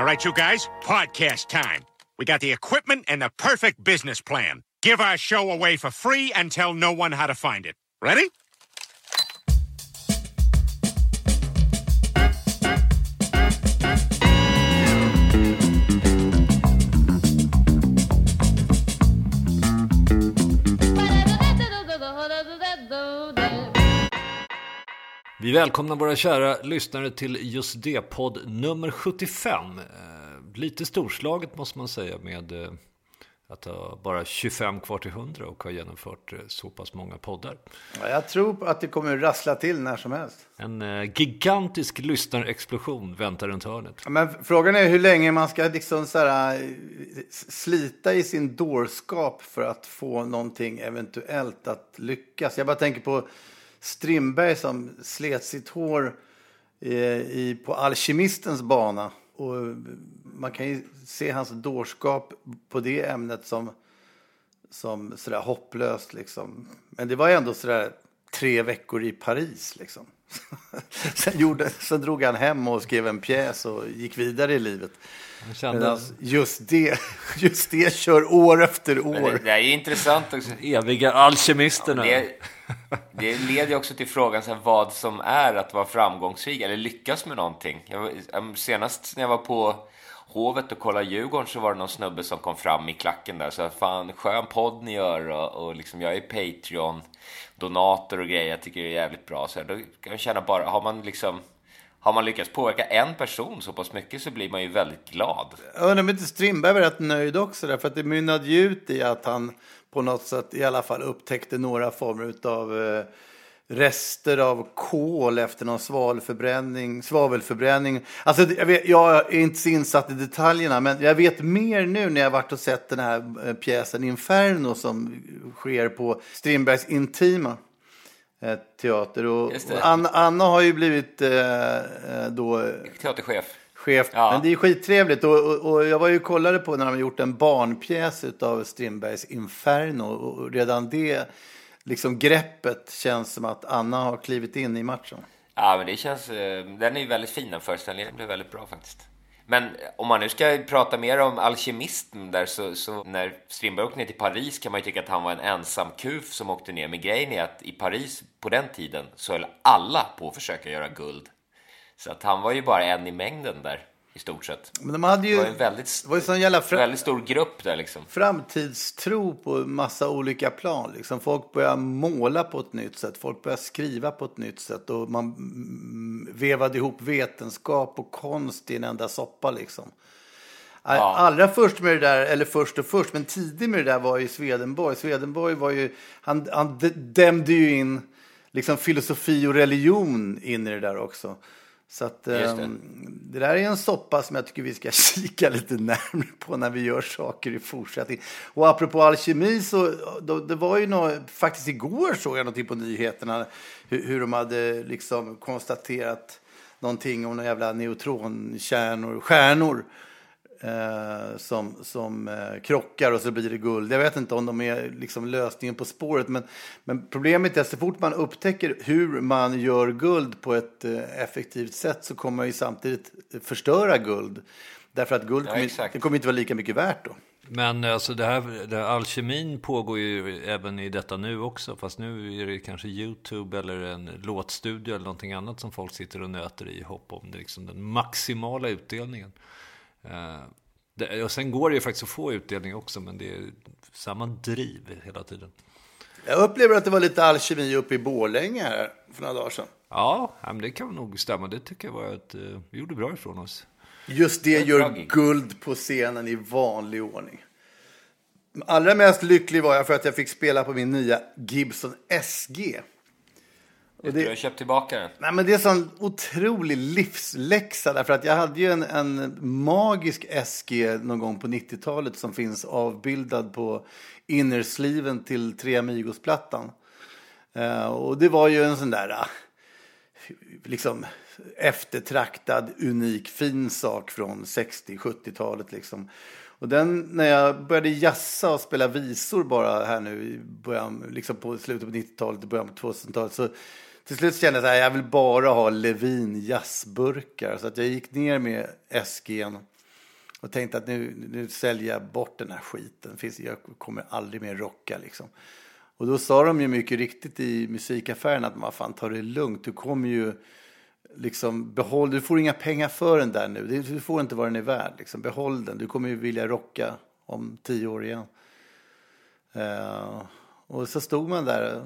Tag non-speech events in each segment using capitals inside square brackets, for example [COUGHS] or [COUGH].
All right, you guys, podcast time. We got the equipment and the perfect business plan. Give our show away for free and tell no one how to find it. Ready? Vi välkomnar våra kära lyssnare till just det podd nummer 75. Eh, lite storslaget måste man säga med eh, att ha bara 25 kvar till 100 och ha genomfört eh, så pass många poddar. Ja, Jag tror att det kommer rassla till när som helst. En gigantisk lyssnarexplosion väntar runt hörnet. Men frågan är hur länge man ska liksom så här, slita i sin dårskap för att få någonting eventuellt att lyckas. Jag bara tänker på Strindberg som slet sitt hår i, i, på alkemistens bana. Och man kan ju se hans dårskap på det ämnet som, som sådär hopplöst liksom. Men det var ändå sådär tre veckor i Paris liksom sen, gjorde, sen drog han hem och skrev en pjäs och gick vidare i livet. kände- Medan just det, just det kör år efter Men det, år. det är ju intressant också. Eviga alkemisterna. Det, det leder ju också till frågan så här, vad som är att vara framgångsrik eller lyckas med någonting. Jag, senast när jag var på Hovet och kollade Djurgården så var det någon snubbe som kom fram i klacken där. Så fan, skön podd ni gör och, och liksom, jag är Patreon, donator och grejer. Jag tycker det är jävligt bra. Så här, då kan jag känna bara, har man liksom har man lyckats påverka en person så pass mycket så blir man ju väldigt glad. Jag undrar om inte Strindberg var rätt nöjd också där, för att det mynnade ju ut i att han på något sätt i alla fall upptäckte några former av eh, rester av kol efter någon svavelförbränning. svavelförbränning. Alltså, jag, vet, jag är inte så insatt i detaljerna, men jag vet mer nu när jag varit och sett den här eh, pjäsen Inferno som sker på Strindbergs Intima eh, teater. Och, Anna, Anna har ju blivit eh, eh, då Teaterchef. chef. Ja. Men det är skittrevligt. Och, och, och jag var ju kollade på när de gjort en barnpjäs av Strindbergs Inferno. Och redan det liksom greppet känns som att Anna har klivit in i matchen. Ja, men det känns... Eh, den är ju väldigt fin, den föreställningen. Den blev väldigt bra faktiskt. Men om man nu ska prata mer om alkemisten där så, så när Strindberg åkte ner till Paris kan man ju tycka att han var en ensam kuf som åkte ner. Men grejen är att i Paris på den tiden så höll alla på att försöka göra guld. Så att han var ju bara en i mängden där i stort sett. Men de hade Det ju, var ju en väldigt, det var ju sån jävla fra, väldigt stor grupp där liksom. framtidstro på massa olika plan. Liksom. Folk börjar måla på ett nytt sätt. Folk börjar skriva på ett nytt sätt. Och man mm, vevade ihop vetenskap och konst i en enda soppa. Liksom. Ja. Allra först med det där, eller först och först, men tidigt med det där var ju Swedenborg. Swedenborg var ju, han, han dämde ju in liksom filosofi och religion in i det där också. Så att, det. ehm, det där är en soppa som jag tycker vi ska [LAUGHS] kika lite närmare på när vi gör saker i fortsättning. Och apropå alkemi så då, det var ju något, faktiskt igår såg jag någonting på nyheterna hur, hur de hade liksom konstaterat någonting om några jävla neutronkärnor, stjärnor eh, som, som eh, krockar och så blir det guld. Jag vet inte om de är liksom lösningen på spåret. Men, men problemet är att så fort man upptäcker hur man gör guld på ett eh, effektivt sätt så kommer man ju samtidigt förstöra guld. Därför att guld Ja, kommer, det kommer inte vara lika mycket värt då. Men alltså det här, det här alkemin pågår ju även i detta nu också. Fast nu är det kanske YouTube eller en låtstudio eller någonting annat som folk sitter och nöter i hopp om det liksom den maximala utdelningen. Det, och sen går det ju faktiskt att få utdelning också, men det är samma driv hela tiden. Jag upplever att det var lite alkemi uppe i Borlänge här för några dagar sedan. Ja, men det kan nog stämma. Det tycker jag var att uh, vi gjorde bra ifrån oss. Just det gör guld på scenen i vanlig ordning. Allra mest lycklig var jag för att jag fick spela på min nya Gibson SG. Och det, du har köpt tillbaka den? Nej, men det är en sån otrolig livsläxa. Därför att jag hade ju en, en magisk SG någon gång på 90-talet som finns avbildad på innersliven till Tre Amigos-plattan. Uh, och det var ju en sån där uh, liksom eftertraktad, unik, fin sak från 60-70-talet. Liksom. Och den, när jag började jassa och spela visor bara här nu i början, liksom på slutet på 90-talet och början på 2000-talet så till slut kände jag att jag vill bara ha Levin jazzburkar. Så att jag gick ner med SG'n och tänkte att nu, nu säljer jag bort den här skiten. Jag kommer aldrig mer rocka liksom. Och då sa de ju mycket riktigt i musikaffären att man fan ta det lugnt. Du kommer ju liksom behåll, du får inga pengar för den där nu. Du får inte vad den är värd. Liksom. Behåll den. Du kommer ju vilja rocka om tio år igen. Uh, och så stod man där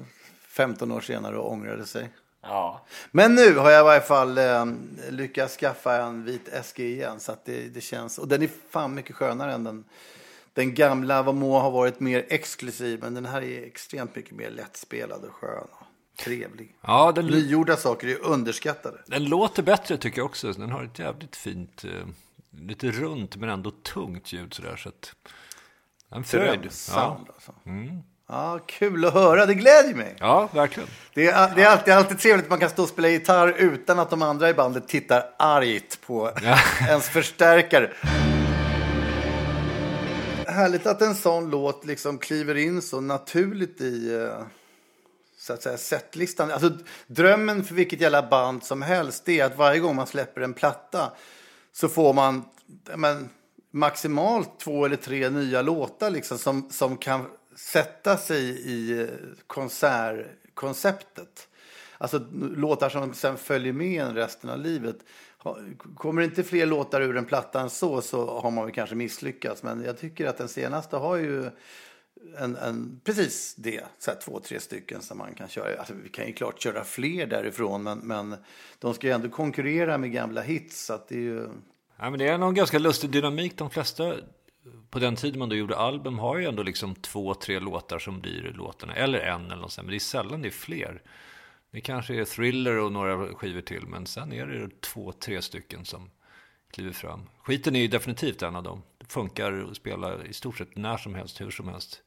15 år senare och ångrade sig. Ja. Men nu har jag i varje fall eh, lyckats skaffa en vit SG igen. Så att det, det känns, och den är fan mycket skönare än den, den gamla. Vad må ha varit mer exklusiv. Men den här är extremt mycket mer lättspelad och skön. Och trevlig. Ja, den... Nygjorda saker är underskattade. Den låter bättre tycker jag också. Den har ett jävligt fint, eh, lite runt men ändå tungt ljud sådär. Så att, en fröjd. Ja. Alltså. Mm. Ja, kul att höra, det gläder mig. Ja, verkligen. Det är, det är alltid, alltid trevligt att man kan stå och spela gitarr utan att de andra i bandet tittar argt på ja. [LAUGHS] ens förstärkare. Härligt att en sån låt liksom kliver in så naturligt i uh, så att säga setlistan. Alltså, drömmen för vilket jävla band som helst är att varje gång man släpper en platta så får man men, maximalt två eller tre nya låtar liksom, som, som kan sätta sig i konsertkonceptet. Alltså låtar som sen följer med en resten av livet. Kommer det inte fler låtar ur en platta än så så har man väl kanske misslyckats. Men jag tycker att den senaste har ju en, en, precis det, så här, två, tre stycken som man kan köra. Alltså, vi kan ju klart köra fler därifrån, men, men de ska ju ändå konkurrera med gamla hits. Så att det är ju... Ja, men det är någon ganska lustig dynamik. De flesta på den tiden man då gjorde album har ju ändå liksom två, tre låtar som blir låtarna. Eller en eller något sånt. Men det är sällan det är fler. Det kanske är Thriller och några skivor till. Men sen är det två, tre stycken som kliver fram. Skiten är ju definitivt en av dem. Det funkar att spela i stort sett när som helst, hur som helst.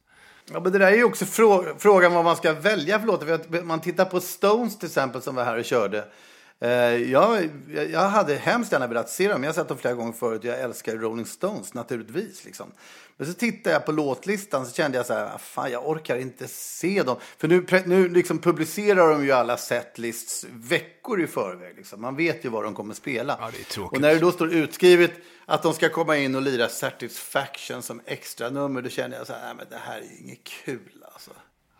Ja, men det där är ju också frå frågan vad man ska välja för låtar. Man tittar på Stones till exempel som var här och körde. Eh, jag, jag hade hemskt gärna velat se dem. Jag har sett dem flera gånger förut. Jag älskar Rolling Stones naturligtvis. Liksom. Men så tittade jag på låtlistan så kände jag så här, ah, fan jag orkar inte se dem. För nu, nu liksom publicerar de ju alla setlists veckor i förväg. Liksom. Man vet ju vad de kommer spela. Ja, det är tråkigt. och när det då står utskrivet att de ska komma in och lira Satisfaction som extra nummer då känner jag så här, nej men det här är inget kul alltså.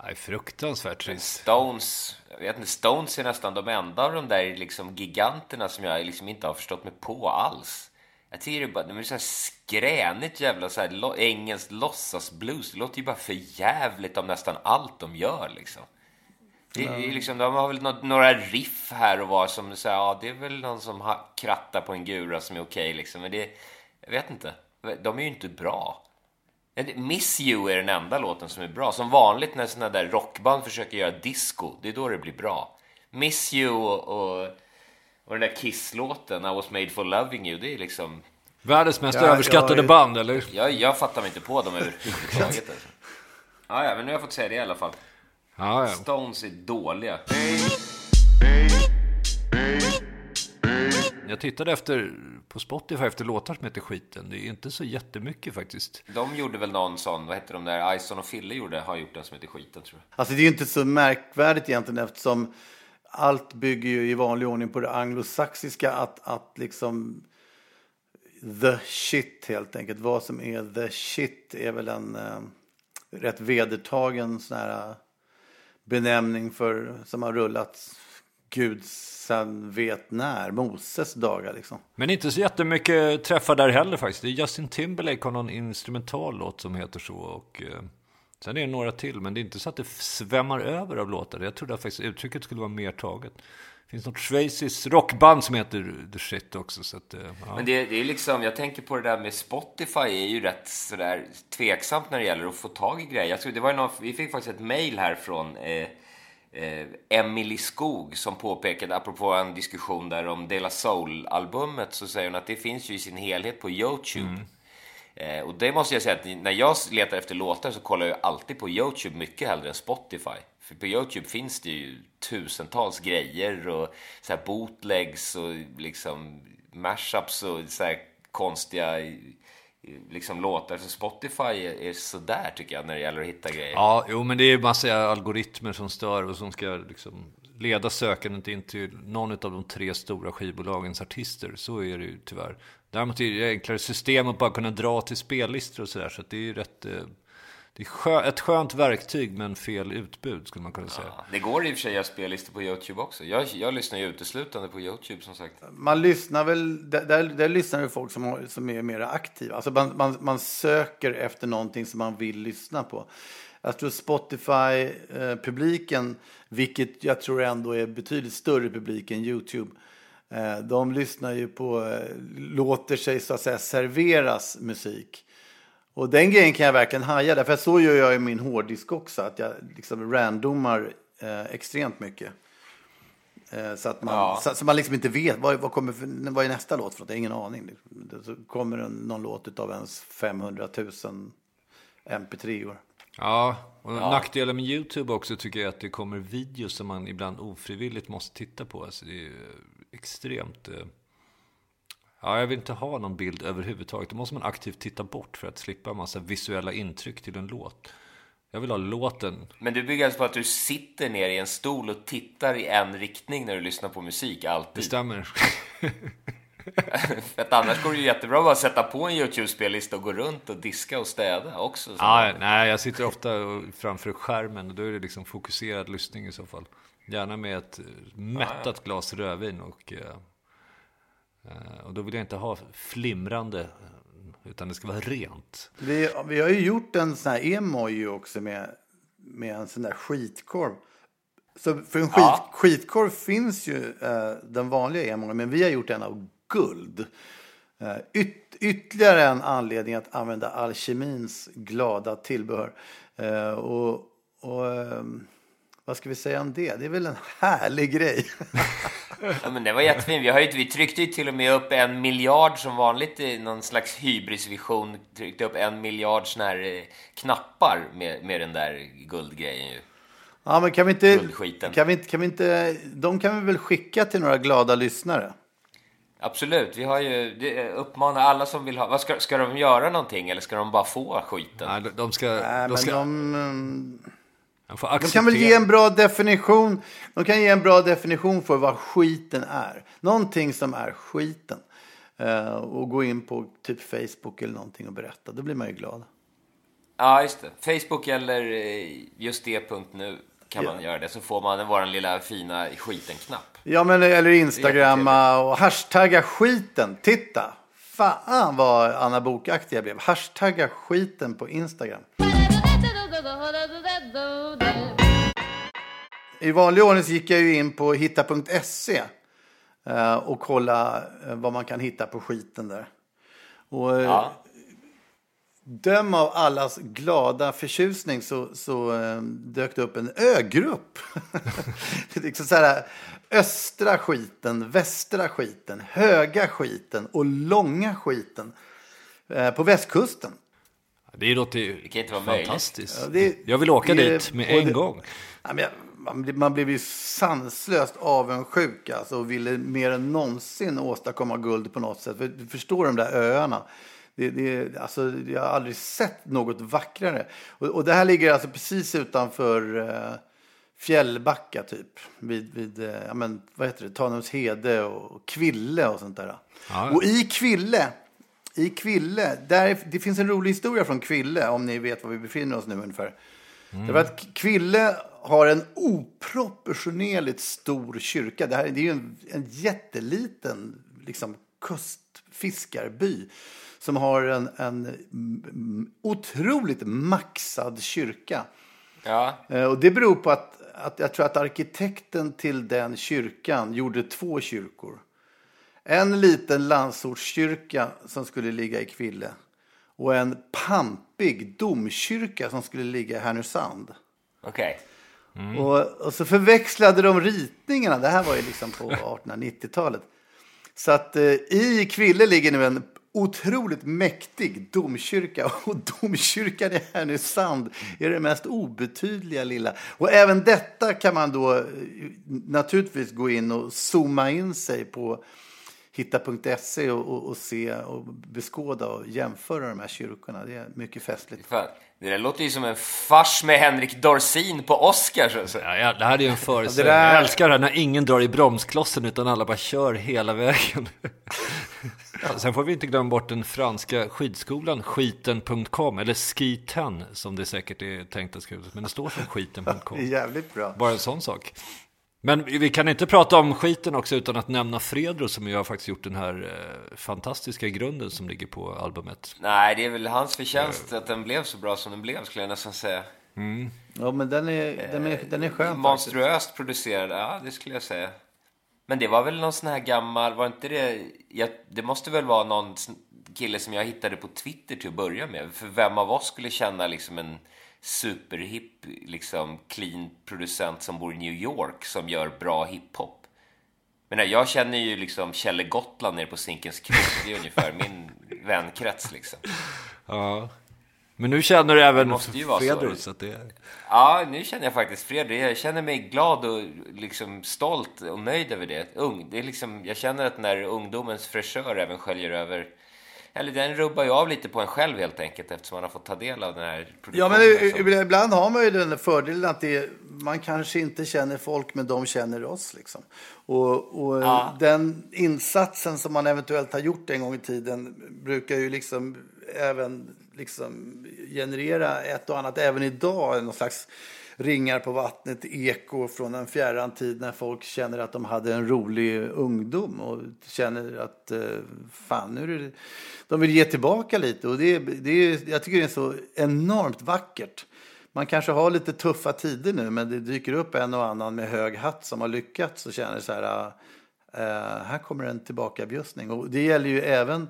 Nej, fruktansvärt trist. Stones, jag vet inte, Stones är nästan de enda av de där liksom giganterna som jag liksom inte har förstått mig på alls. Jag tycker det är bara, de är så här skränigt jävla så här engelskt låtsasblues. Det låter ju bara för jävligt om nästan allt de gör liksom. Det är liksom, de har väl några riff här och var som säger, ja det är väl någon som har krattar på en gura som är okej okay, liksom. Men det, jag vet inte. De är ju inte bra. Miss You är den enda låten som är bra. Som vanligt när såna där rockband försöker göra disco, det är då det blir bra. Miss You och, och, och den där Kiss-låten, I was made for loving you, det är liksom... Världens mest ja, överskattade jag, band, eller? Jag, jag fattar mig inte på dem överhuvudtaget. [LAUGHS] Alltså. Ja, ja, men nu har jag fått säga det i alla fall. Ja, ja. Stones är dåliga. Jag tittade efter på Spotify efter låtar som heter Skiten. Det är inte så jättemycket faktiskt. De gjorde väl någon sån, vad heter de där, Ison och Fille gjorde, har gjort den som heter Skiten tror jag. Alltså det är ju inte så märkvärdigt egentligen eftersom allt bygger ju i vanlig ordning på det anglosaxiska att, att liksom the shit helt enkelt. Vad som är the shit är väl en eh, rätt vedertagen sån här benämning för som har rullat Gud sen vet när, Moses dagar liksom. Men inte så jättemycket träffar där heller faktiskt. Det är Justin Timberlake har någon instrumental låt som heter så. Och, eh, sen är det några till, men det är inte så att det svämmar över av låtar. Jag trodde att faktiskt uttrycket skulle vara mer taget. Det finns något schweiziskt rockband som heter The Shit också. Så att, eh, ja. Men det, det är liksom, jag tänker på det där med Spotify är ju rätt sådär tveksamt när det gäller att få tag i grejer. Jag tror, det var någon, vi fick faktiskt ett mail här från eh, eh, Emily Skog som påpekade, apropå en diskussion där om Dela Soul-albumet, så säger hon att det finns ju i sin helhet på Youtube. Eh, och det måste jag säga att när jag letar efter låtar så kollar jag alltid på Youtube mycket hellre än Spotify. För på Youtube finns det ju tusentals grejer och så här bootlegs och liksom mashups och så här konstiga liksom låtar. Så Spotify är, är sådär tycker jag när det gäller att hitta grejer. Ja, jo, men det är ju massa algoritmer som stör och som ska liksom leda sökandet in till någon av de tre stora skivbolagens artister. Så är det ju tyvärr. Däremot är det enklare system att bara kunna dra till spellistor och sådär. Så att det är ju rätt... eh, det är skö, ett skönt verktyg men fel utbud skulle man kunna säga. Ja, det går i och för sig att göra spellistor på Youtube också. Jag, jag lyssnar ju uteslutande på Youtube som sagt. Man lyssnar väl, där, där, där lyssnar ju folk som, som är mer aktiva. Alltså man, man, man söker efter någonting som man vill lyssna på. Jag tror Spotify-publiken, vilket jag tror ändå är betydligt större publik än YouTube, eh, de lyssnar ju på, eh, låter sig så att säga serveras musik. Och den grejen kan jag verkligen haja, därför så gör jag i min hårddisk också, att jag liksom randomar eh, extremt mycket. Eh, Så att man, Ja. så, så man liksom inte vet, vad, vad, kommer vad är nästa låt för något? Jag har ingen aning. liksom. Så kommer någon låt av ens 500 000 mp3-or. Ja, och nackdelen med YouTube också tycker jag att det kommer videos som man ibland ofrivilligt måste titta på. Alltså det är ju extremt... eh, Ja, jag vill inte ha någon bild överhuvudtaget. Då måste man aktivt titta bort för att slippa en massa visuella intryck till en låt. Jag vill ha låten. Men du bygger alltså på att du sitter ner i en stol och tittar i en riktning när du lyssnar på musik, Det alltid. stämmer. [LAUGHS] För att annars går det ju jättebra att bara sätta på en YouTube-spellista och gå runt och diska och städa också. Så. Ja, nej, jag sitter ofta framför skärmen och då är det liksom fokuserad lyssning i så fall. Gärna med ett mättat glas rödvin och, eh, och då vill jag inte ha flimrande eh, utan det ska vara rent. Vi, vi har ju gjort en sån här emoji också med, med en sån där skitkorv. Så för en skit, Ja. skitkorv finns ju eh, den vanliga emojin, men vi har gjort en av guld. Eh, yt, ytterligare en anledning att använda alkemins glada tillbehör. Eh, och och ehm, vad ska vi säga om det? Det är väl en härlig grej. [LAUGHS] [LAUGHS] Ja, men det var jättefint. Vi, har ju, vi tryckte ju till och med upp en miljard som vanligt i någon slags hybrisvision. Tryckte upp en miljard såna här eh, knappar med, med den där guldgrejen ju. Ja, men kan vi inte, Guldskiten. kan vi inte, kan vi inte, de kan vi väl skicka till några glada lyssnare? Absolut, vi har ju det uppmanar alla som vill ha. Vad ska, ska de göra någonting eller ska de bara få skiten? Nej, de- ska... Nej, de, men ska de, mm, de, får de acceptera. kan väl ge en bra definition. De kan ge en bra definition för vad skiten är. Någonting som är skiten. Eh, och gå in på typ Facebook eller någonting och berätta. Då blir man ju glad. Ja, just det. Facebook eller eh, just det.nu kan man göra det. Så får man vår lilla fina skiten-knapp. Ja, men eller Instagramma och hashtagga skiten. Titta! Fan vad Anna Bok-aktig jag blev. Hashtagga skiten på Instagram. [LAUGHS] I vanlig ordning så gick jag ju in på hitta.se eh, och kolla eh, vad man kan hitta på skiten där. Och eh, Ja. döm av allas glada förtjusning så, så dök det upp en ögrupp. [LAUGHS] det är liksom så här, östra skiten, västra skiten, höga skiten och långa skiten på västkusten. Det låter ju Det kan inte vara fantastiskt. Ja, det- jag vill åka det- dit med en det- gång. Ja, men jag, man, blir- man blev ju sanslöst avundsjuk alltså, och ville mer än någonsin åstadkomma guld på något sätt. För, du förstår de där öarna. Det, det, alltså, jag har aldrig sett något vackrare. Och, och det här ligger alltså precis utanför eh, Fjällbacka typ. Vid, vid eh, ja, men, vad heter det? Tanumshede och Kville och sånt där. Ja. Och i Kville i Kville, där, det finns en rolig historia från Kville, om ni vet var vi befinner oss nu ungefär. Mm. Därför att Kville har en oproportionerligt stor kyrka. Det, här, det är ju en, en jätteliten liksom, kustfiskarby som har en, en otroligt maxad kyrka. Ja. Eh, och det beror på att, att jag tror att arkitekten till den kyrkan gjorde två kyrkor. En liten landsortskyrka som skulle ligga i Kville och en pampig domkyrka som skulle ligga i Härnösand. Okej. Okay. Mm. Och, och, så förväxlade de ritningarna. Det här var ju liksom på [LAUGHS] 1890-talet. Så att eh, i Kville ligger nu en otroligt mäktig domkyrka. [LAUGHS] Och domkyrkan i Härnösand är det mest obetydliga lilla. Och även detta kan man då eh, naturligtvis gå in och zooma in sig på hitta.se och, och, och, se och beskåda och jämföra de här kyrkorna. Det är mycket festligt. Fan, det där låter ju som en fars med Henrik Dorsin på Oscars. Alltså. Ja, ja, det här är ju en föreställning. Där... Jag älskar det här när ingen drar i bromsklossen utan alla bara kör hela vägen. ja, sen får vi inte glömma bort den franska skidskolan skiten.com eller Ski10 som det säkert är tänkt att skrivas. Men det står som skiten.com. [LAUGHS] jävligt bra. Bara en sån sak. Men vi kan inte prata om skiten också utan att nämna Fredro som ju har faktiskt gjort den här eh, fantastiska grunden som ligger på albumet. Nej, det är väl hans förtjänst att den blev så bra som den blev skulle jag nästan säga. Mm. Ja, men den är, den är, den är skön. Monstruöst faktiskt. producerad, ja det skulle jag säga. Men det var väl någon sån här gammal, var inte det, jag, det måste väl vara någon kille som jag hittade på Twitter till att börja med. För vem av oss skulle känna liksom en superhipp, liksom clean producent som bor i New York som gör bra hiphop. Men jag känner ju liksom Kjelle Gotland nere på Zinkens krog. Det är ungefär min [LAUGHS] vänkrets liksom. Ja. Men nu känner du även Fredrik så att det... Ja, nu känner jag faktiskt Fredrik. Jag känner mig glad och liksom stolt och nöjd över det. Ung, det är liksom, jag känner att när ungdomens fräschör även sköljer över eller den rubbar ju av lite på en själv helt enkelt eftersom man har fått ta del av den här Ja, men ibland har man ju den fördelen att det, man kanske inte känner folk, men de känner oss. Liksom. Och, och ja. den insatsen som man eventuellt har gjort en gång i tiden brukar ju liksom även liksom generera ett och annat, även idag, någon slags ringar på vattnet, eko från en fjärran tid när folk känner att de hade en rolig ungdom och känner att eh, fan, nu är det, de vill ge tillbaka lite. Och det, det, jag tycker det är så enormt vackert. Man kanske har lite tuffa tider nu, men det dyker upp en och annan med hög hatt som har lyckats och känner så här, uh, här kommer en tillbakabjussning. Och det gäller ju även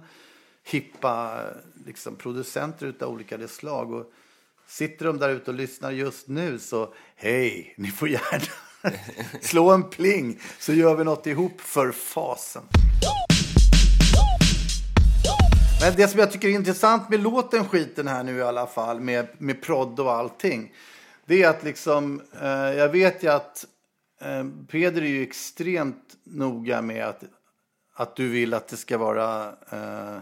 hippa liksom, producenter av olika slag. Och sitter de där ute och lyssnar just nu så hej, ni får gärna [LAUGHS] slå en pling så gör vi något ihop för fasen. Men det som jag tycker är intressant med låten Skiten här nu i alla fall, med, med prodd och allting. Det är att liksom, eh, jag vet ju att eh, Peder är ju extremt noga med att, att du vill att det ska vara eh,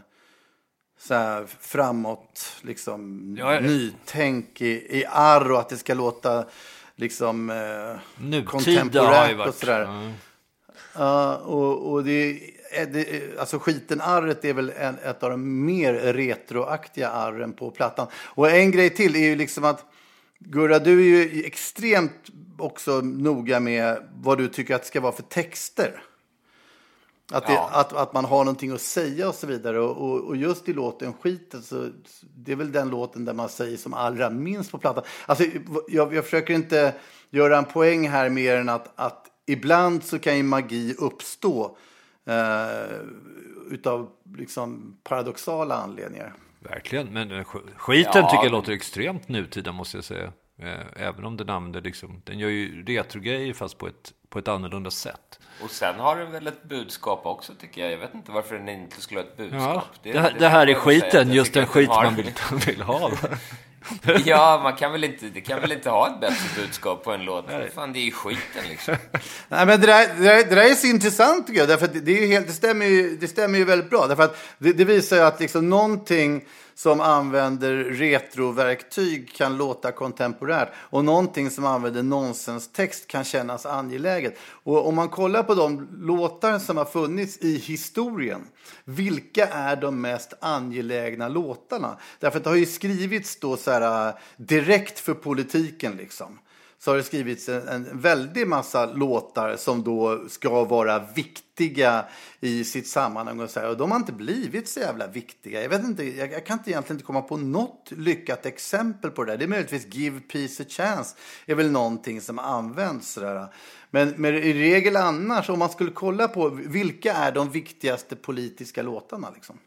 så här framåt, liksom ja, nytänk i, i arr och att det ska låta liksom eh, kontemporärt och sådär. Mm. Uh, och, och det, det, alltså skiten-arret är väl en, ett av de mer retroaktiga arren på plattan. Och en grej till är ju liksom att Gurra, du är ju extremt också noga med vad du tycker att det ska vara för texter. Att, det, ja. att, att man har någonting att säga och så vidare. Och, och, och, just i låten Skiten så det är väl den låten där man säger som allra minst på plattan. Alltså, jag, jag försöker inte göra en poäng här mer än att, att ibland så kan ju magi uppstå eh, utav liksom paradoxala anledningar. Verkligen, men eh, skiten ja. tycker jag låter extremt nutida måste jag säga. Eh, även om den använder liksom, den gör ju retrogrejer fast på ett, på ett annorlunda sätt. Och sen har den väl ett budskap också tycker jag. Jag vet inte varför den inte skulle ha ett budskap. Ja, det, det, det, här är skiten, just den skit man vill, vill ha. [LAUGHS] ja, man kan väl inte, det kan väl inte ha ett bättre budskap på en låt. Nej. Fan, det är ju skiten liksom. [LAUGHS] Nej, men det där, det där, det där är så intressant tycker jag. Därför att det, är helt, det, stämmer ju, det stämmer ju väldigt bra. Därför att det, det visar ju att liksom någonting som använder retroverktyg kan låta kontemporärt och någonting som använder nonsenstext kan kännas angeläget. Och om man kollar på de låtar som har funnits i historien, vilka är de mest angelägna låtarna? Därför att det har ju skrivits då så här, äh, direkt för politiken liksom så har det skrivits en, en väldig massa låtar som då ska vara viktiga i sitt sammanhang. Och, så här, och de har inte blivit så jävla viktiga. Jag, vet inte, jag, jag, kan inte egentligen inte komma på något lyckat exempel på det där. Det är möjligtvis Give Peace a Chance är väl någonting som används. Sådär. Men, men i regel annars, om man skulle kolla på vilka är de viktigaste politiska låtarna? Liksom?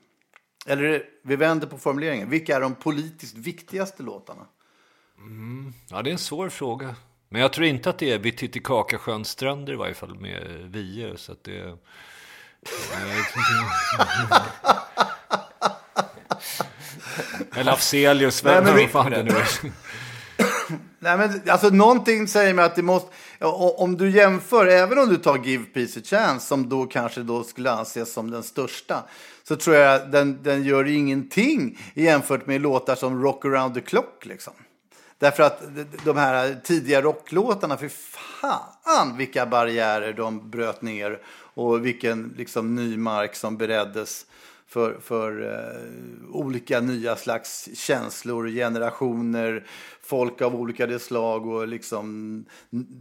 Eller vi vänder på formuleringen. Vilka är de politiskt viktigaste låtarna? Mm. Ja, det är en svår fråga. Men jag tror inte att det är vid Titicacasjöns stränder i varje fall med Vie. Så att det... [LAUGHS] Eller Afzelius, vem Nej, men... fan det nu är. [COUGHS] Nej, men alltså någonting säger mig att det måste, om du jämför, även om du tar Give Peace a Chance, som då kanske då skulle anses som den största, så tror jag den, den gör ingenting jämfört med låtar som Rock around the clock liksom. Därför att de här tidiga rocklåtarna, för fan vilka barriärer de bröt ner och vilken liksom, ny mark som bereddes för, för uh, olika nya slags känslor, generationer, folk av olika slag och liksom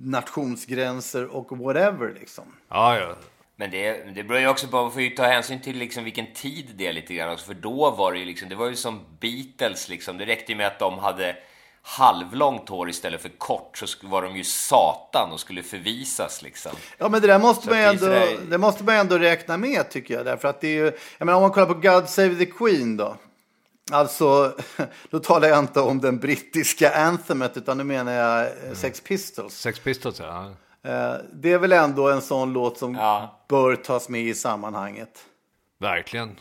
nationsgränser och whatever. Liksom. Ja, ja. Men det, det beror ju också på, man får ju ta hänsyn till liksom vilken tid det är lite grann. Alltså för då var det ju liksom, det var ju som Beatles liksom. Det räckte ju med att de hade halvlångt hår istället för kort så var de ju satan och skulle förvisas liksom. Ja, men det där måste, man ändå, det... det måste man ändå räkna med tycker jag. Därför att det är ju, jag menar om man kollar på God Save the Queen då. Alltså, [LAUGHS] då talar jag inte om den brittiska anthemet utan nu menar jag mm. Sex Pistols. Sex Pistols, ja. Eh, det är väl ändå en sån låt som ja. bör tas med i sammanhanget. Verkligen.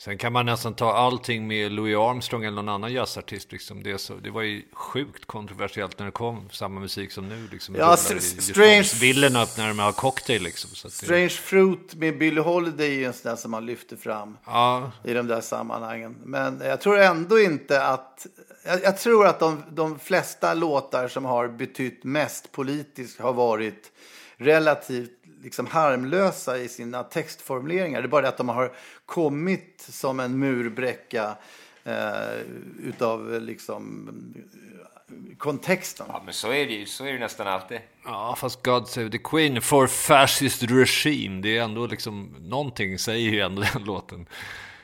Sen kan man nästan ta allting med Louis Armstrong eller någon annan jazzartist. Liksom. Det, så, det var ju sjukt kontroversiellt när det kom, samma musik som nu. Liksom, ja, Strange... Villen öppnar med cocktail liksom. Så strange det... Fruit med Billie Holiday är en sån där som man lyfter fram ja. i de där sammanhangen. Men jag tror ändå inte att... Jag, jag tror att de, de flesta låtar som har betytt mest politiskt har varit relativt liksom harmlösa i sina textformuleringar. Det är bara det att de har kommit som en murbräcka eh, utav liksom kontexten. Ja, men så är det ju. Så är det nästan alltid. Ja, fast God Save the Queen for fascist regime. Det är ändå liksom, någonting säger ju ändå [LAUGHS] den låten.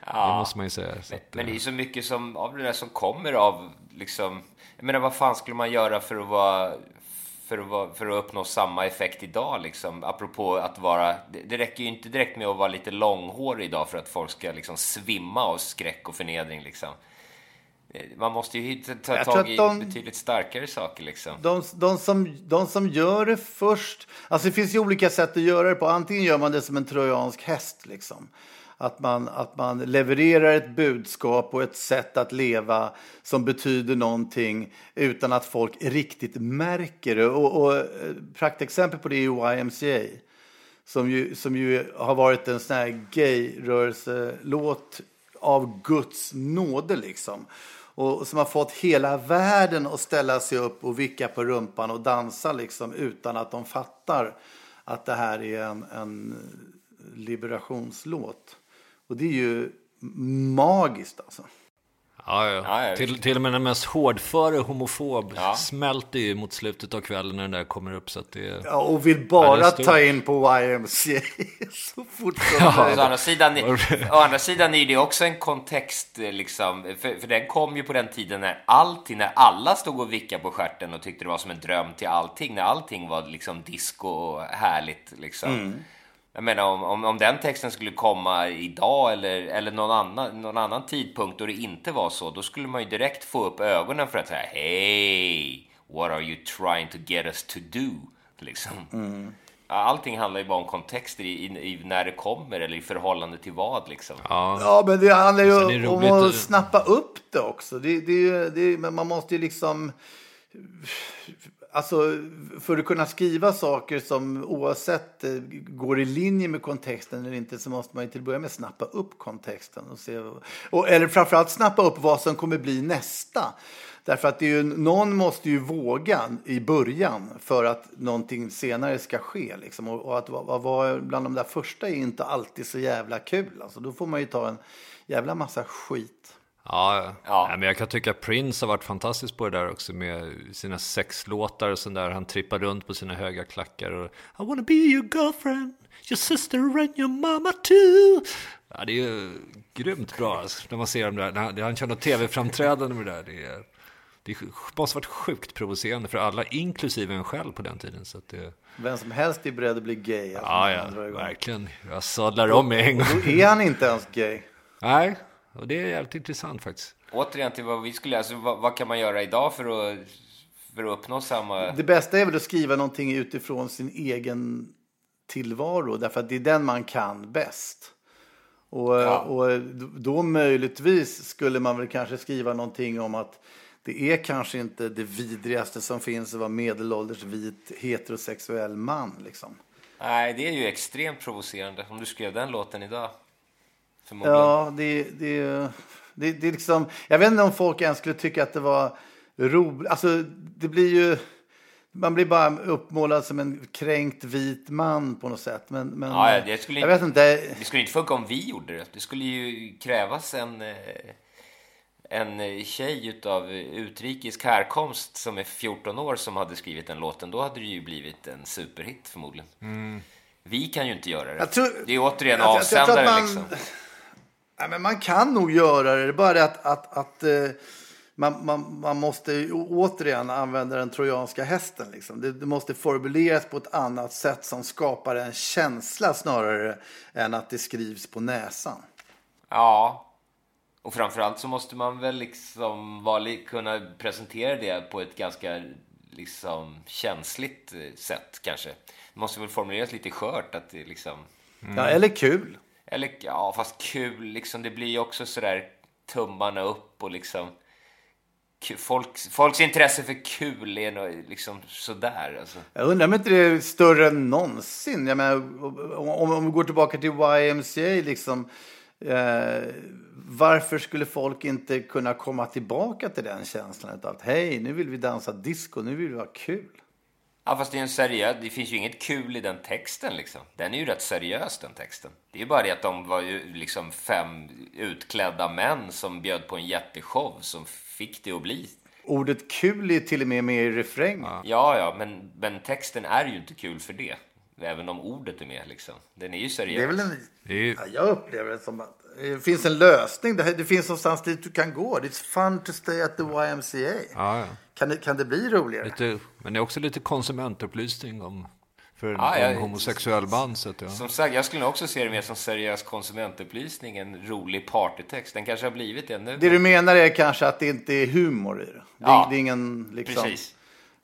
Ja, det måste man ju säga. Men, att, men, det är så mycket som, av det där som kommer av liksom, jag menar vad fan skulle man göra för att vara för att, vara, för att uppnå samma effekt idag. Liksom. Apropå att vara... Det, det räcker ju inte direkt med att vara lite långhårig idag för att folk ska liksom svimma av skräck och förnedring. Liksom. Eh, man måste ju ta tag i de, betydligt starkare saker. Liksom. De, de, som, de som gör det först... Alltså det finns ju olika sätt att göra det på. Antingen gör man det som en trojansk häst. Liksom att man, att man levererar ett budskap och ett sätt att leva som betyder någonting utan att folk riktigt märker det. Och, och eh, praktexempel på det är YMCA som ju, som ju har varit en sån här gayrörelselåt av Guds nåde liksom. Och som har fått hela världen att ställa sig upp och vicka på rumpan och dansa liksom utan att de fattar att det här är en, en liberationslåt. Och det är ju magiskt alltså. Ja, ja. ja, till, till och med den mest hårdföre homofob ja. smälter ju mot slutet av kvällen när den där kommer upp. Så att det, ja, och vill bara ta in på YMCA [LAUGHS] så fort som ja. Å, andra sidan, [LAUGHS] å andra sidan är det också en kontext, liksom, för, för den kom ju på den tiden när allting, när alla stod och vickade på skärten och tyckte det var som en dröm till allting, när allting var liksom disco och härligt. Liksom. Mm. Jag menar om, om, om, den texten skulle komma idag eller, eller någon, annan, någon annan tidpunkt då det inte var så, då skulle man ju direkt få upp ögonen för att säga Hej, what are you trying to get us to do? Liksom. Mm. Allting handlar ju bara om kontexter i, i, i, när det kommer eller i förhållande till vad. Liksom. Ja. ja, men det handlar ju det om att snappa upp det också. Det, det, det, man måste ju liksom Alltså, för att kunna skriva saker som oavsett eh, går i linje med kontexten eller inte så måste man ju till att börja med snappa upp kontexten. Och se, och, eller framförallt snappa upp vad som kommer bli nästa. Därför att det är ju, någon måste ju våga i början för att någonting senare ska ske. Liksom. Och, och att vara bland de där första är inte alltid så jävla kul. Alltså, då får man ju ta en jävla massa skit. Ja, ja. men jag kan tycka att Prince har varit fantastisk på det där också med sina sexlåtar och sånt där. Han trippar runt på sina höga klackar och I wanna be your girlfriend, your sister and your mama too. Ja, det är ju grymt bra alltså, när man ser dem där. När han kör något tv-framträdande med det där. Det, är, det måste varit sjukt provocerande för alla, inklusive en själv på den tiden. Så det... Vem som helst är beredd att bli gay. Alltså, ja, ja, verkligen. Jag sadlar om med en gång. Då är han inte ens gay. Nej, och det är jävligt intressant faktiskt. Återigen till vad vi skulle, alltså vad, vad, kan man göra idag för att, för att uppnå samma... Det bästa är väl att skriva någonting utifrån sin egen tillvaro, därför att det är den man kan bäst. Och, ja. och då möjligtvis skulle man väl kanske skriva någonting om att det är kanske inte det vidrigaste som finns att vara medelålders vit heterosexuell man. Liksom. Nej, det är ju extremt provocerande om du skrev den låten idag. Ja, det, det, det, det är liksom... Jag vet inte om folk ens skulle tycka att det var roligt. Alltså, det blir ju... Man blir bara uppmålad som en kränkt vit man på något sätt. Men, men ja, det skulle jag vet inte. Det skulle inte funka om vi gjorde det. Det skulle ju krävas en, en tjej av utrikisk härkomst som är 14 år som hade skrivit den låten. Då hade det ju blivit en superhit förmodligen. Mm. Vi kan ju inte göra det. Tror, det är återigen jag, avsändare jag, jag man, liksom. Ja, men man kan nog göra det. Det är bara det att, att, att eh, man, man, man måste återigen använda den trojanska hästen. Liksom. Det, det, måste formuleras på ett annat sätt som skapar en känsla snarare än att det skrivs på näsan. Ja, och framförallt så måste man väl liksom vara, kunna presentera det på ett ganska liksom, känsligt eh, sätt kanske. Det måste väl formuleras lite skört att det liksom... Mm. Ja, eller kul. Eller ja, fast kul liksom. Det blir ju också sådär tummarna upp och liksom... Folks, folks intresse för kul är nog liksom sådär. Alltså. Jag undrar om inte det är större än någonsin. Jag menar, om, om vi går tillbaka till YMCA, liksom, eh, varför skulle folk inte kunna komma tillbaka till den känslan av att hej, nu vill vi dansa disco, nu vill vi ha kul? Ja, fast det är en seriös, det finns ju inget kul i den texten liksom. Den är ju rätt seriös den texten. Det är ju bara det att de var ju liksom fem utklädda män som bjöd på en jätteshow som fick det att bli. Ordet kul är till och med med i refrängen. Ja, ja, men, men texten är ju inte kul för det. Även om ordet är med liksom. Den är ju seriös. Det är väl en, ja, jag upplever det som att det finns en lösning. Det, det finns någonstans dit du kan gå. It's fun to stay at the YMCA. Ja, ja. Kan, det, kan det bli roligare? Lite, men det är också lite konsumentupplysning om för en, ja, homosexuell band. Så att, ja. Som sagt, jag skulle nog också se det mer som seriös konsumentupplysning än rolig partytext. Den kanske har blivit det nu. Det du menar är kanske att det inte är humor i det? Det, ja, det är ingen liksom... Precis.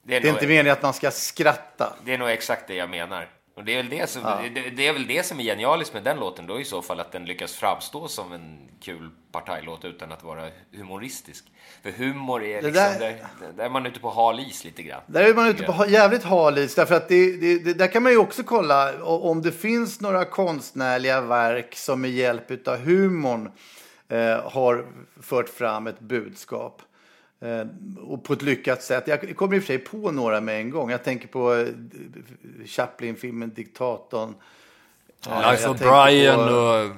Det är, det är nog, inte meningen att man ska skratta. Det är nog exakt det jag menar. Och det är, väl det, som, ja. det, det, är väl det som är genialiskt med den låten då i så fall, att den lyckas framstå som en kul partajlåt utan att vara humoristisk. För humor är liksom, där, där, där, är man ute på hal is lite grann. Där är man ute på jävligt hal is, därför att det, där kan man ju också kolla om det finns några konstnärliga verk som med hjälp av humorn eh, har fört fram ett budskap. Eh, och på ett lyckat sätt. Jag kommer i och för sig på några med en gång. Jag tänker på eh, Chaplin-filmen Diktatorn. Ja, Life of Brian på... och...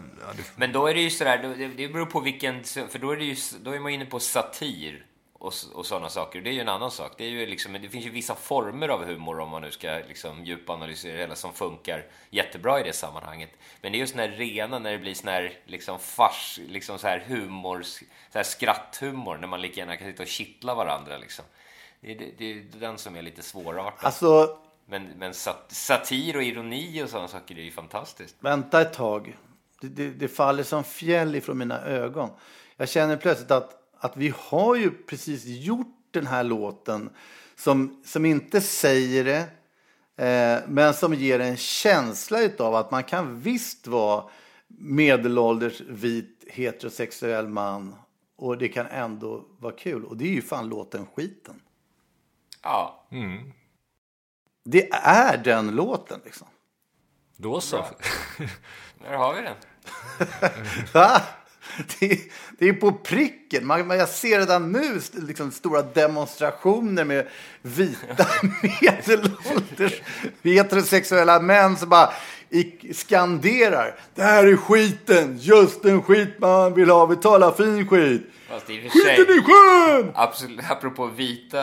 Men då är det ju sådär, det beror på vilken... För då är, det ju, då är man inne på satir och, och sådana saker. Det är ju en annan sak. Det, är ju liksom, det finns ju vissa former av humor om man nu ska liksom djupanalysera det hela som funkar jättebra i det sammanhanget. Men det är just den här rena när det blir sån här liksom fars, liksom så här humor, så här skratthumor när man lika gärna kan sitta och kittla varandra liksom. Det, det, det är den som är lite svårartad. Alltså, men, men sat, satir och ironi och sådana saker är ju fantastiskt. Vänta ett tag. Det, det, det faller som fjäll ifrån mina ögon. Jag känner plötsligt att att vi har ju precis gjort den här låten som, som inte säger det, eh, men som ger en känsla av att man kan visst vara medelålders vit heterosexuell man och det kan ändå vara kul. Och det är ju fan låten skiten. Ja. Mm. Det är den låten liksom. Då så. [LAUGHS] Där har vi den. [LAUGHS] Va? [LAUGHS] Det, det är på pricken. Man, jag ser redan nu liksom, stora demonstrationer med vita [LAUGHS] medelålders heterosexuella män som bara i, skanderar. Det här är skiten, just den skit man vill ha. Vi talar fin skit. Fast i och för sig, Skiten i sjön! absolut, apropå vita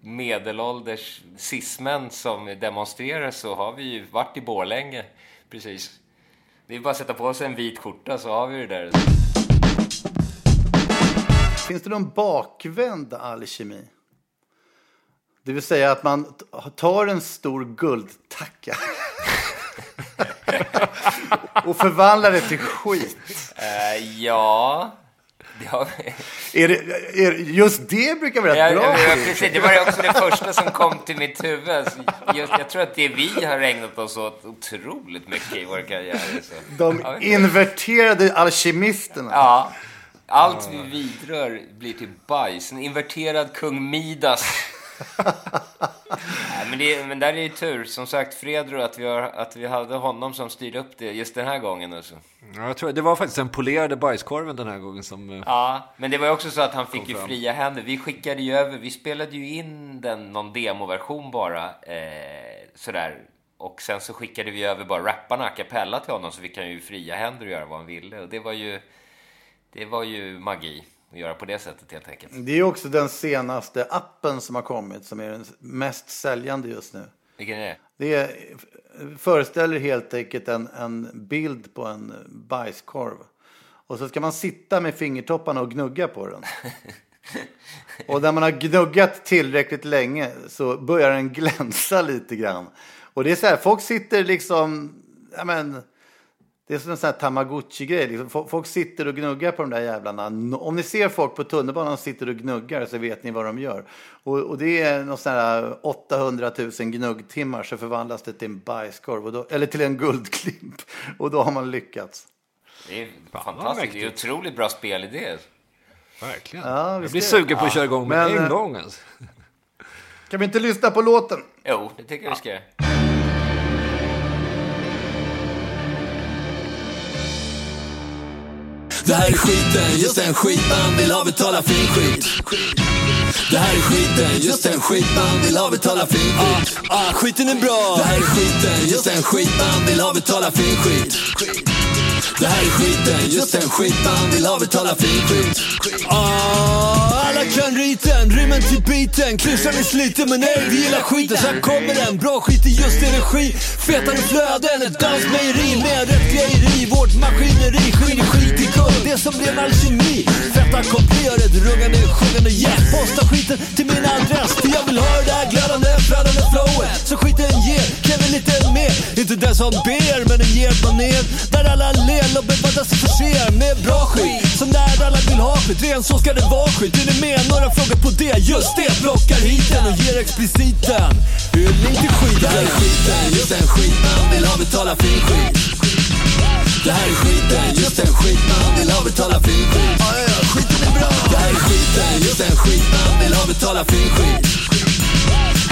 medelålders cismän som demonstrerar så har vi ju varit i Borlänge precis. Det är bara att sätta på sig en vit skjorta så har vi det där. Finns det någon bakvänd alkemi? Det vill säga att man tar en stor guldtacka [LAUGHS] och förvandlar det till skit. Eh, ja... Vi. Är det, är, just det brukar vara rätt Ja, bra. ja, precis, det var också det första som kom till mitt huvud. Just, jag tror att det vi har ägnat oss åt otroligt mycket i vår karriär. Så. De Ja, inverterade alkemisterna. Ja, allt vi vidrör blir till bajs. En inverterad kung Midas. [LAUGHS] Nej, men, det, men där är ju tur. Som sagt, Fredro, att vi, har, att vi hade honom som styrde upp det just den här gången. Alltså. Ja, jag tror det var faktiskt den polerade bajskorven den här gången som... eh, Ja, men det var ju också så att han fick ju fram. fria händer. Vi skickade ju över, vi spelade ju in den, någon demoversion bara, eh, sådär. Och sen så skickade vi över bara rapparna a cappella till honom så vi kan ju fria händer och göra vad han ville. Och det var ju, det var ju magi att göra på det sättet helt enkelt. Det är också den senaste appen som har kommit som är den mest säljande just nu. Vilken är det? Det är, föreställer helt enkelt en, en bild på en bajskorv. Och så ska man sitta med fingertopparna och gnugga på den. [LAUGHS] Och när man har gnuggat tillräckligt länge så börjar den glänsa lite grann. Och det är så här, folk sitter liksom, ja men, det är som en sån här tamagotchi-grej. Liksom. Fo- Folk sitter och gnuggar på de där jävlarna. Om ni ser folk på tunnelbanan som sitter och gnuggar så vet ni vad de gör. Och, och det är någon sån här 800 000 gnuggtimmar så förvandlas det till en bajskorv. Och då, eller till en guldklimp. Och då har man lyckats. Det är fantastiskt. Det är otroligt bra spelidé. Verkligen. Ja, jag blir sugen på att köra igång med Men, en eh, gång alltså. Kan vi inte lyssna på låten? Jo, det tycker jag vi ska Det här är skiten, just den skit man vill ha betala fin skit. Det här är skiten, just den skit man vill ha betala fin skit. Ah, ah, Skiten är bra. Det här är skiten, just den skit man vill ha betala fin skit. Det här är skiten, just den skit man vill ha betala fin skit. Ah, alla kan riten, rymmen till typ biten. Klyschan är sliten men ey, vi gillar skiten. Så här kommer den, bra skit i just energi. Fetare flöden, ett dansmejeri med rätt grejeri Vårt maskineri. Skiner skit i guld, Det som blev alkemi Fetta kopior, ett rungande, sjungande yes Posta skiten till min adress För jag vill ha det där glödande flödande flowet. Så skiten ger, kräver lite mer. Inte den som ber men den ger manér Där alla ler och fattas sig förser. Med bra skit, som när alla vill ha skit. Ren så ska det vara skit, är med? Några frågor på det, just det Plockar hit den och ger expliciten. Hur lite skit det här är skiten, just den skit man vill ha betala fin skit. Det här är skiten, just den skit man vill ha betala fin skit. Ja, ja, skiten är bra. Det här är skiten, just den skit man vill ha betala fin skit.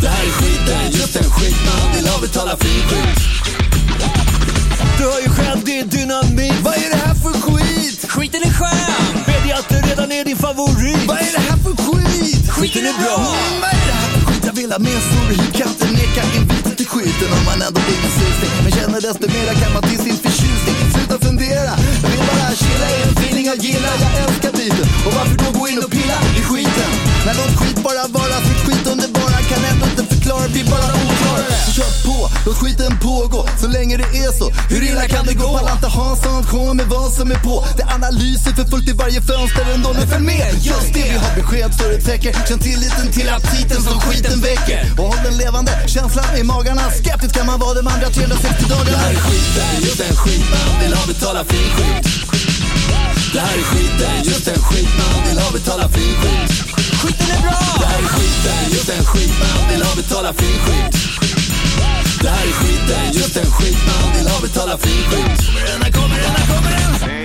Det här är skiten, just den skit man vill ha betala fin skit. Du hör ju själv, det är dynamit. Vad är det här för skit? Skiten är skön. Redan är din favorit? Vad är det här för skit? Skiten är bra. Mm, Vad är det här för skit? Jag vill ha mer hit Kan inte neka inviten till skiten? Om man ändå blir en susning Men känner desto mera kan man till sin förtjusning. Sluta fundera, jag vill bara chilla i en feeling. Jag gillar Jag älskar biten. Och varför då gå in och pilla i skiten? När låt skit bara vara sitt skit inte förklara, bara oklarare Så kör på, låt skiten pågå. Så länge det är så Hur illa kan det gå? Palanta Hansson kommer en show med vad som är på. Det är analyser för fullt i varje fönster ändå Nu följ med, just det vi har besked så det täcker Känn tilliten till aptiten som skiten väcker. Och håll den levande känslan i magarna. Skeptisk kan man vara de andra 360 dagarna. Det här är skiten, just den skit man vill ha betala fin skit. Det här är skiten, just den skit man vill ha betala fin skit. Skiten är bra! Det här är skiten, just en skit man vill ha betala fin skit Det här är skiten, just en skit man vill ha betala fin skit Kommer den, här kommer den, här kommer den!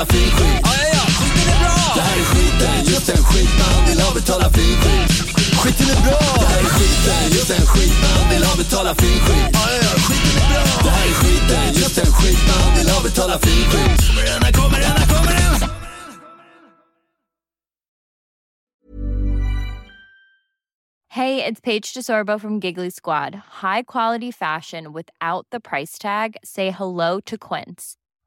Betala fin skit. Ja, ja, ja, skiten är bra! Det här är skiten, just en skit man vill ha betala fin skit. Skiten är bra! Det här är skiten, just en skit man vill ha betala fin skit. Ja, ja, ja, skiten är bra! Det här är skiten, just en skit man vill ha betala fin skit. Kommer den, här kommer den, här kommer den! Hey, it's Paige DeSorbo from Giggly Squad. High quality fashion without the price tag. Say hello to Quince.